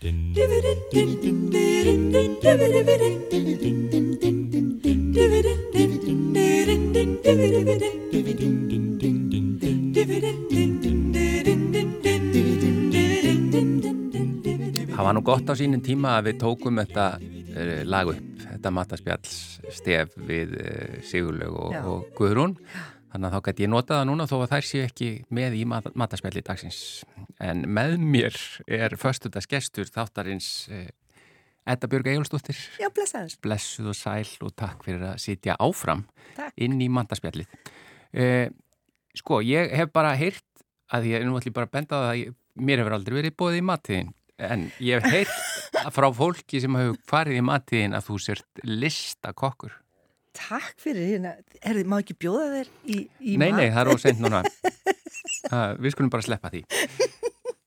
Það var nú gott á sínum tíma að við tókum þetta uh, lag upp, þetta mataspjalls stef við uh, Sigurlaug og, og Guðrún. Þannig að þá gæti ég nota það núna þó að þær séu ekki með í mat mataspjalli dagsins. En með mér er förstundast gestur þáttarins uh, Edda Björg Egilstóttir. Já, blessaður. Blessuð og sæl og takk fyrir að sitja áfram takk. inn í mataspjallið. Sko, ég hef bara heyrt að ég er nú allir bara að benda að ég, mér hefur aldrei verið bóðið í matiðin en ég hef heyrt frá fólki sem hefur farið í matiðin að þú sért listakokkur. Takk fyrir hérna. Er þið má ekki bjóða þér í, í Nei, nei, það er ósend núna. Uh, við skulum bara sleppa því.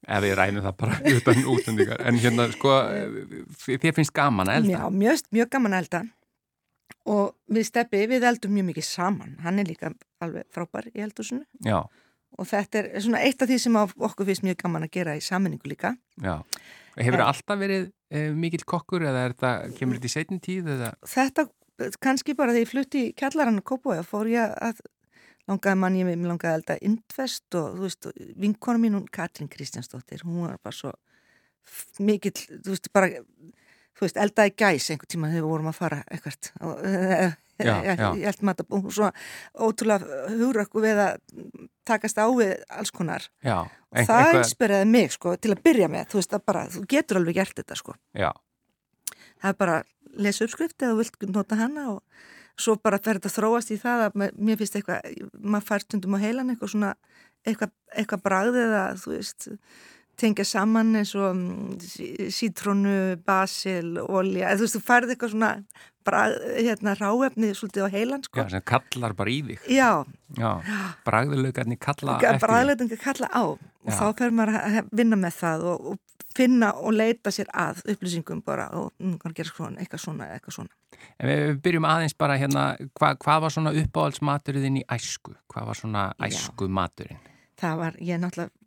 Ef við rænum það bara utan útendingar. En hérna, sko, þér finnst gaman að elda? Já, mjög, mjög gaman að elda. Og við steppi, við eldum mjög mikið saman. Hann er líka alveg frábær í eldusinu. Já. Og þetta er svona eitt af því sem okkur finnst mjög gaman að gera í saminningu líka. Já. Hefur það alltaf verið eh, mikill kokkur eða þetta, kemur þetta í setjum tíð? Eða? Þetta kannski bara þegar ég flutti í kjallarann og kópói og fór ég að langaði mann ég með langaði að elda indvest og þú veist, vinkona mín hún Katrín Kristjánsdóttir, hún var bara svo mikill, þú veist, bara þú veist, eldaði gæs einhver tíma þegar við vorum að fara eitthvað ég, held maður að svo ótrúlega hugrökk við að takast á við alls konar Já. og það inspiraði mig sko til að byrja með, þú veist að bara þú getur alveg gert þetta sko Já. Það er bara að lesa uppskrift eða vilt nota hana og svo bara fer þetta að þróast í það að mér finnst eitthvað, maður fær stundum á heilan eitthvað svona, eitthvað, eitthvað bragð eða þú veist tengja saman eins og mm, sítrónu, basil, olja eða þú veist, þú færði eitthvað svona bragð, hérna, ráefnið svolítið á heilan sko. Já, sem kallar bara í þig Já, Já, bragðulögarnir kalla eftir bragðleitingar kalla á og Já. þá fer maður að vinna með það og, og finna og leita sér að upplýsingum bara og mm, kann gera svona, eitthvað svona, eitthvað svona En við, byrjum aðeins bara hérna hva, hvað var svona uppáhaldsmaturinn í æsku? Hvað var svona Já. æsku maturinn? það var, ég náttúrulega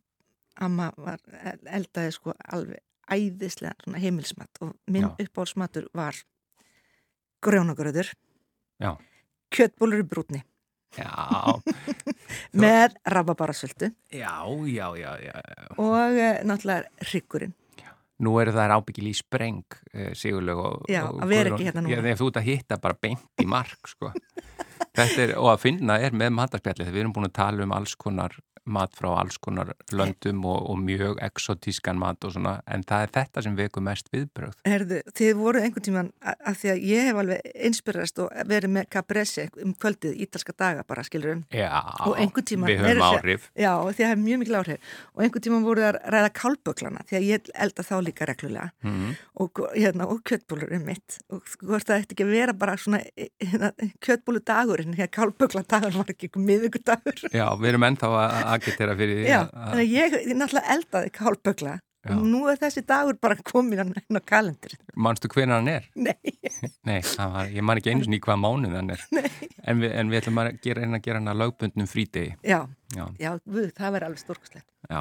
amma var eldaði sko alveg æðislega svona heimilsmat og minn Já. uppáhaldsmatur var grjónagröður kjötbólur í brúnni. Já, með rababarasöldu já, já, já, já. og uh, náttúrulega ryggurinn Nú eru það ábyggil í spreng, uh, Sigurlaug og, Já, og hérna. Já, þú ert að hitta bara beint í mark, sko. Þetta er, og að finna er með matarspjallið, við erum búin að tala um alls konar mat frá alls konar löndum og, og mjög exotískan mat og svona, en það er þetta sem veku mest viðbröð. Herðu, þið voru einhvern tíman að, því að ég hef alveg inspirast og verið með caprese um kvöldið ítalska daga bara, skilur um Já, tímann við höfum áhrif. Já, því að hef mjög mikil áhrif og einhvern tíman voru að ræða kálböklana því að ég elda þá líka reglulega Mm. og, hérna, og kjötbólur um mitt og hvort það ætti ekki vera bara svona hérna, kjötbólu dagurinn agitera fyrir því Já, þannig að ég, náttúrulega eldaði kálbökla Já. og nú er þessi dagur bara komin hann á kalendur Manstu hvenær hann er? Nei, Nei, var, ég man ekki einu sinni í hvaða mánuð hann er. En við, en við ætlum að gera, reyna að gera hann að lögbundnum frítegi. já, Já, já, við, það verður alveg stórkostlegt já.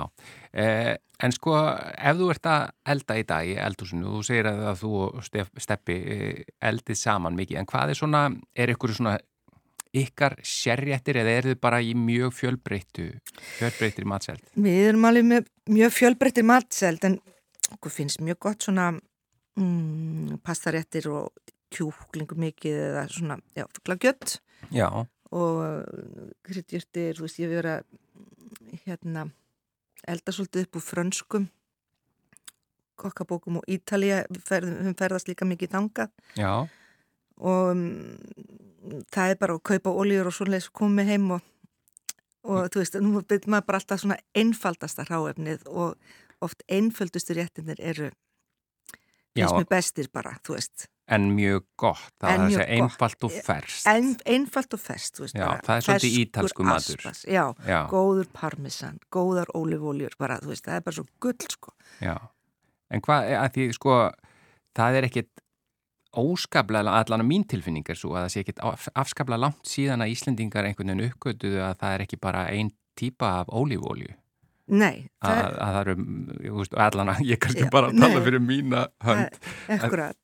Eh, en sko, ef þú ert að elda í dag í eldhúsinu, þú segir að, þú og Steppi eh, eldið saman mikið, en hvað er svona, er ykkur svona ykkar sérréttir eða er þið bara í mjög fjölbreyttu, fjölbreyttir matseld? Við erum alveg með mjög fjölbreyttir matseld en okkur finnst mjög gott svona mm, pastaréttir og kjúklingu mikið eða svona, já, Já, og kryddjurtir, þú veist, ég verið að hérna elda svolítið upp úr frönskum kokkabókum og Ítalía við ferð, við ferðast líka mikið þangað. Já, og um, það er bara að kaupa oljur og svoleiðis komið heim og, og þú veist, nú byrjum maður bara alltaf svona einfaldasta ráefnið og oft einföldustu réttinir eru já, finnst mér bestir bara, þú veist en mjög gott, það er að segja gott. einfalt og ferst. en, einfalt og fest, þú veist Já, það er svolítið ítalskur matur. já, Já, góður parmesan góðar ólífóljur, bara, þú veist, það er bara svo gull, sko já. En hvað, að því sko, það er ekkit óskaplega, allan að mín tilfinning er svo að það sé ekkit af- afskaplega langt síðan að Íslendingar einhvern veginn uppgötuðu að það er ekki bara einn típa af ólífólju. Nei. að það- að það eru, veist, allan að ég kannski Já, bara að tala nei. fyrir mína hönd.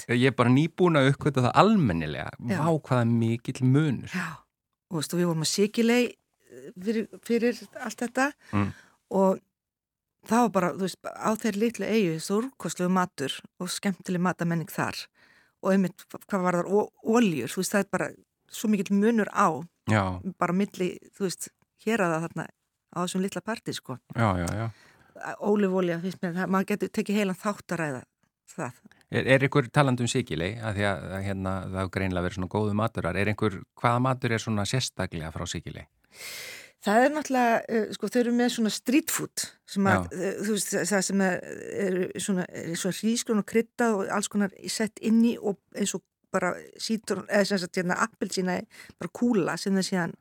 Ég er bara nýbúin að uppkvita það almennilega. Já. Vá hvaða mikill munur. Já. Og, veist, og við vorum að sikilei fyrir, fyrir allt þetta Mm. og það var bara, þú veist, á þeir litlu eigu stórkostlegu matur og skemmtileg matamenning þar og einmitt, hvað var þar, óljur, þú veist, það er bara svo mikill munur á, Já, bara milli, þú veist, hér að það þarna á þessum litla partí, sko. já, já, já. Ólifólja, finnst mér, maður getur tekið heilan þátt að ræða það. Er, er ykkur talandum sikilei, að því að hérna, það greinlega verið svona góðu maturar, er einhver, hvaða matur er svona sérstaklega frá sikilei? Það er náttúrulega, uh, sko, þau eru með svona street food sem að, Já. uh, þú veist, það sem er, svona, svona hrísgrun og kryddað og alls konar sett inn í og eins og bara sítur, eða sem sagt, hérna, appelsína, bara kúla sem það síðan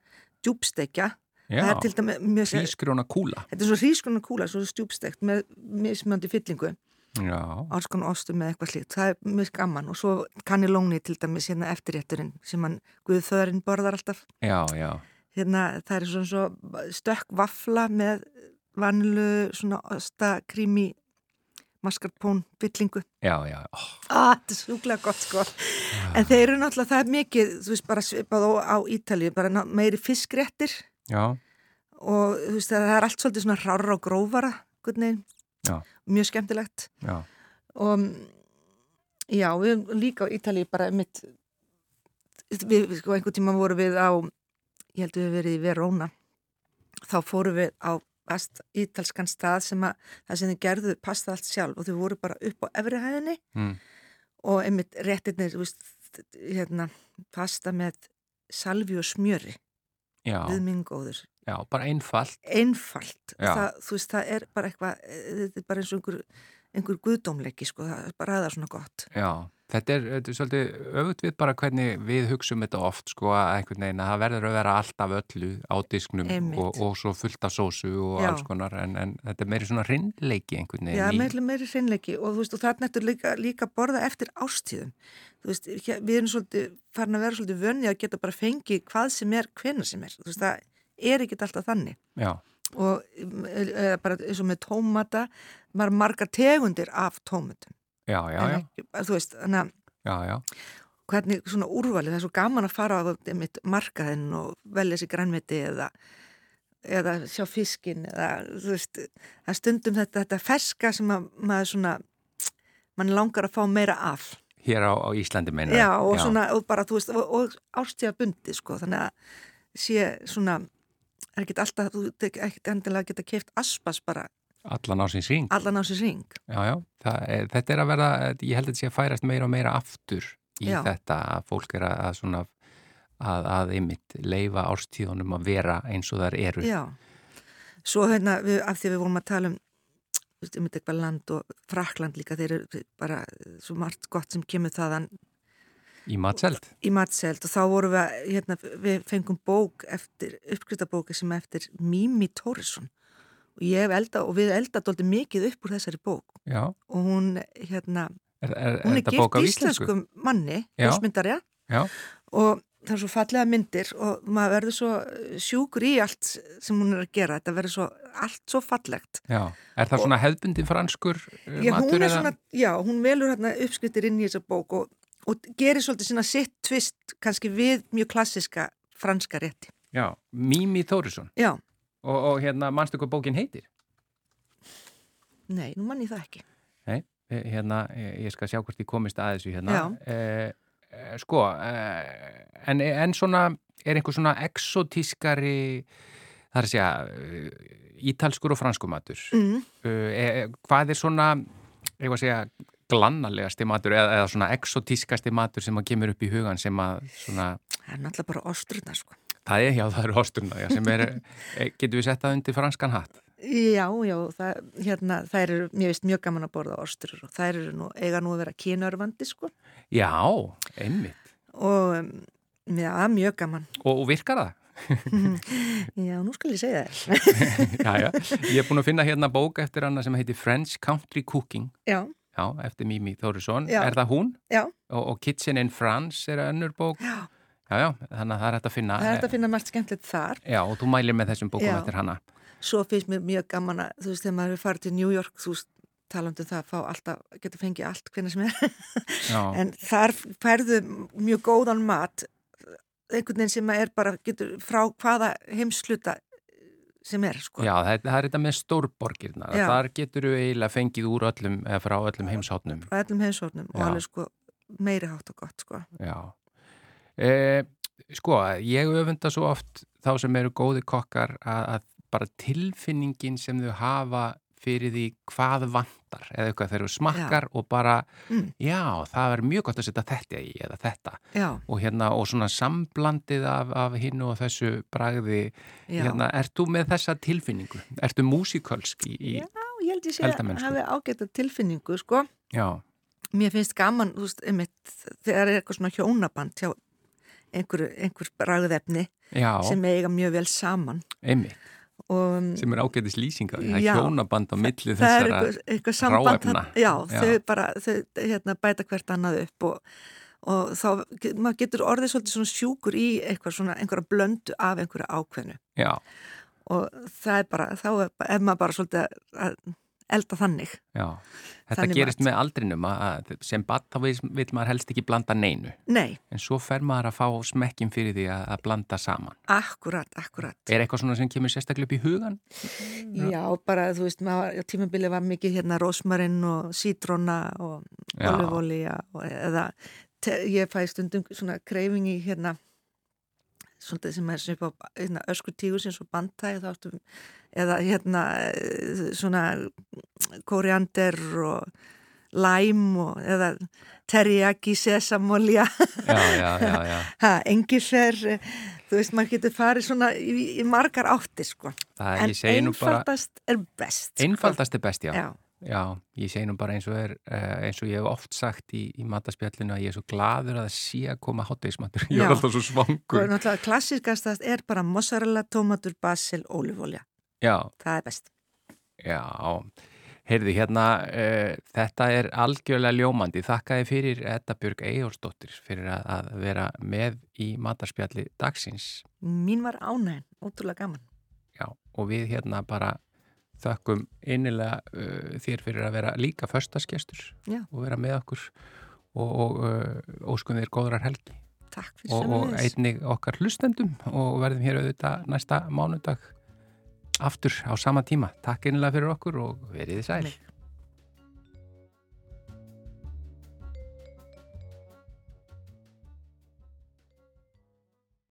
djúbstekja. Já, Það er til dæmis mjög, hrísgrjóna kúla. þetta er svona hrísgrun og kúla, svona stjúbstekt með mismöndi fyllingu, Já, alls konar ostum með eitthvað slíkt. Það er mjög gaman og svo kannilóni til dæmis hérna eftirrétturinn sem hann Guðþöðurinn borðar alltaf. já, já. Hérna, það er svona svo stökk vafla með vanilu svona ostakrými mascarpone fyllingu. Já, já, ó, ah, þetta er sjúklega gott sko. En þeir eru náttúrulega, það er mikið þú veist, bara svipað á, á Ítalíu bara meiri fiskréttir. Já, og þú veist, það er allt svolítið svona rára og grófara guðnein, Já. mjög skemmtilegt. Já, og já, við líka á Ítalíu bara mitt við, sko, einhvern tíma voru við á ég held við hefur verið í Verona. Þá fórum við á ítalskan stað sem að það sem þið gerðu pasta allt sjálf og þau voru bara upp á efrihæðinni mm, og einmitt réttirnir veist, hérna, pasta með salvi og smjöri. Já, viðmingóður, já, bara einfalt. einfalt. Það, þú veist, það er bara eitthvað þetta er bara eins og einhver, einhver guðdómleiki sko, það er bara aða svona gott. Já, þetta er, þetta er svolítið öfut við bara hvernig við hugsum þetta oft sko að einhvern veginn að það verður að vera alltaf öllu á disknum og, og svo fullt af sósu og Já. alls konar en, en þetta er meiri svona rinnleiki einhvern Já, veginn í- meiri, meiri hreinleiki og þú veist og það nættur líka, líka borða eftir ástíðum þú veist, við erum svolítið farin að vera svolítið vönni að geta bara fengið hvað sem er, hvena sem er. Þú veist, það er ekkit alltaf þannig. Já, og bara eins og með tómata maður margar tegundir af tómatum já, já, já, ekki, þú veist, þannig að já, já, hvernig svona úrvalið, það er svo gaman að fara á markaðinn og velja sér grænmeti eða, eða sjá fiskin eða þú veist, það er stundum þetta, þetta ferska sem að maður svona mann langar að fá meira af. Hér á, á Íslandi meina já og svona og bara þú veist og, og ástíða bundi sko þannig að sé svona er ekkit alltaf, þú ekkit endilega geta keift aspas bara Allan á sín síng allan á sér ring Já, já, það er, þetta er að verða, ég held að þetta sé að færast meira og meira aftur í Já. þetta að fólk er að, svona að, að einmitt leifa árstíðunum að vera eins og þar eru. Já, svo hérna við, af því við vorum að tala um um eitthvað land og Frakland líka þeir eru bara svo margt gott sem kemur þaðan Í matselt? í matselt og þá vorum við að, hérna, við fengum bók eftir, uppskriftabóki sem eftir Mimi Tórisson og ég hef elda og við elda dóldi mikið upp úr þessari bók Já. og hún hérna, Er, er, hún er er gift íslensku? íslenskum manni, Já, og það er svo fallega myndir og maður verður svo sjúkur í allt sem hún er að gera, þetta verður svo allt svo fallegt já. Er það svona hefðbundi franskur uh, Já, matur svona, já, hún velur hérna uppskriftir inn í þessa bók og, og gerir svolítið svona sitt tvist kannski við mjög klassiska franska rétti. Já, Mimi Þórisson. Já, Og, og hérna, manstu hvað bókin heitir? nei, nú mann ég það ekki. Nei, eh, hérna, ég ég skal sjá hvort ég komist að þessu hérna. Eh, sko, eh, en, en svona, er einhver svona exotískari, það er að segja, ítalskur og franskur matur. Mm. Eh, hvað er svona, var að segja, glannalegasti matur eða, eða svona exotískasti matur sem að kemur upp í hugan sem að svona, Það er náttúrulega bara ostrurna, sko. Það er, já, það eru hosturna, já, sem er, getur við sett það undir franskan hatt? Já, já, það, hérna, það eru, mér veist, mjög gaman að borða ostrur og það eru nú, eiga nú að vera kynarvandi, sko. Já, einmitt. Og, um, já, mjög gaman. Og, og virkar það? Já, nú skal ég segja það. já, já. Ég er búin að finna hérna bók eftir hana sem heitir French Country Cooking. Já, Já, eftir Mimi Þórisson. Er það hún? já, Og, og Kitchen in France er önnur bók. já, Já, já, þannig að það er hægt að finna. það er þetta að finna margt skemmtilegt þar. Já, og þú mælir með þessum bókum Já. eftir hana. svo finnst mér mjög gaman að þú veist, þegar maður er farið til New York þú talandu um það að fá alltaf getur fengið allt hvernig sem er en þar færðu mjög góðan mat einhvern veginn sem er bara getur frá hvaða heimsluta sem er sko. Já, það er, það er þetta með stórborgirna þar getur við eiginlega fengið úr öllum eða frá öllum heimshátnum frá öllum alveg sko meiri hátt og gott sko Já eh, Sko, ég öfunda svo oft þá sem eru góði kokkar að, að bara tilfinningin sem þau hafa fyrir því hvað vantar eða eitthvað þeir eru smakkar já. og bara mm. já, það er mjög gott að setja þetta í eða þetta og, hérna, og svona samblandið af, af hinn og þessu bragði hérna, Ert þú með þessa tilfinningu? Ertu músikalsk í, í Já, ég held ég sé að hafa ágætt tilfinningu sko Já Mér finnst gaman, þú veist, einmitt þegar er eitthvað svona hjónaband hjá einhver, einhver bragðefni já. sem eiga mjög vel saman. Einmitt. Og, sem er ágætis lýsinga, það er hjónaband á milli þessara ráefna já, já, þau bara þau, hérna, bæta hvert annað upp og, og þá, maður getur orðið svolítið svona sjúkur í svona einhverja blöndu af einhverja ákveðnu. Já. og það er bara, þá er, er maður bara svolítið að elda þannig. Já, þetta þannig gerist mat. með aldrinum að sem badd þá vil maður helst ekki blanda neinu. Nei. En svo fer maður að fá smekkin fyrir því að, að blanda saman. Akkurat, akkurat. Er eitthvað svona sem kemur sérstaklega upp í hugan? Já, bara þú veist, tímabilið var mikið hérna rosmarinn og sítróna og olivólíja eða ég fæ stundum svona kreyfingi hérna svolítið sem er sem upp á hérna, öskur tígur sem svo áttum eða hérna svona koriander og læm og eða teriyaki, sesamolja engisver þú veist maður getur farið svona í, í margar átti sko Það, en einfaldast bara, er best Einfaldast sko. er best, já, já. Já, ég segi nú bara eins og, er, eh, eins og ég hef oft sagt í, í mataspjallinu að ég er svo gladur að sé að koma hotdeismatur, ég er alltaf svo svangur. Og náttúrulega klassiskast er bara mozzarella, tomatur, basil, ólífólja. Já. Það er best. Já, heyrði hérna, uh, þetta er algjörlega ljómandi. Þakka ég fyrir Edda Björg Eyjólfsdóttir fyrir að, að vera með í mataspjalli dagsins. Mín var ánægn, ótrúlega gaman. Já, og við hérna bara þakkum innilega uh, þér fyrir að vera líka förstaskestur og vera með okkur og, og uh, óskum þér góðrar helgi. Og, og einnig okkar hlustendum og verðum hér auðvitað næsta mánudag aftur á sama tíma. Takk innilega fyrir okkur og verið þið sæl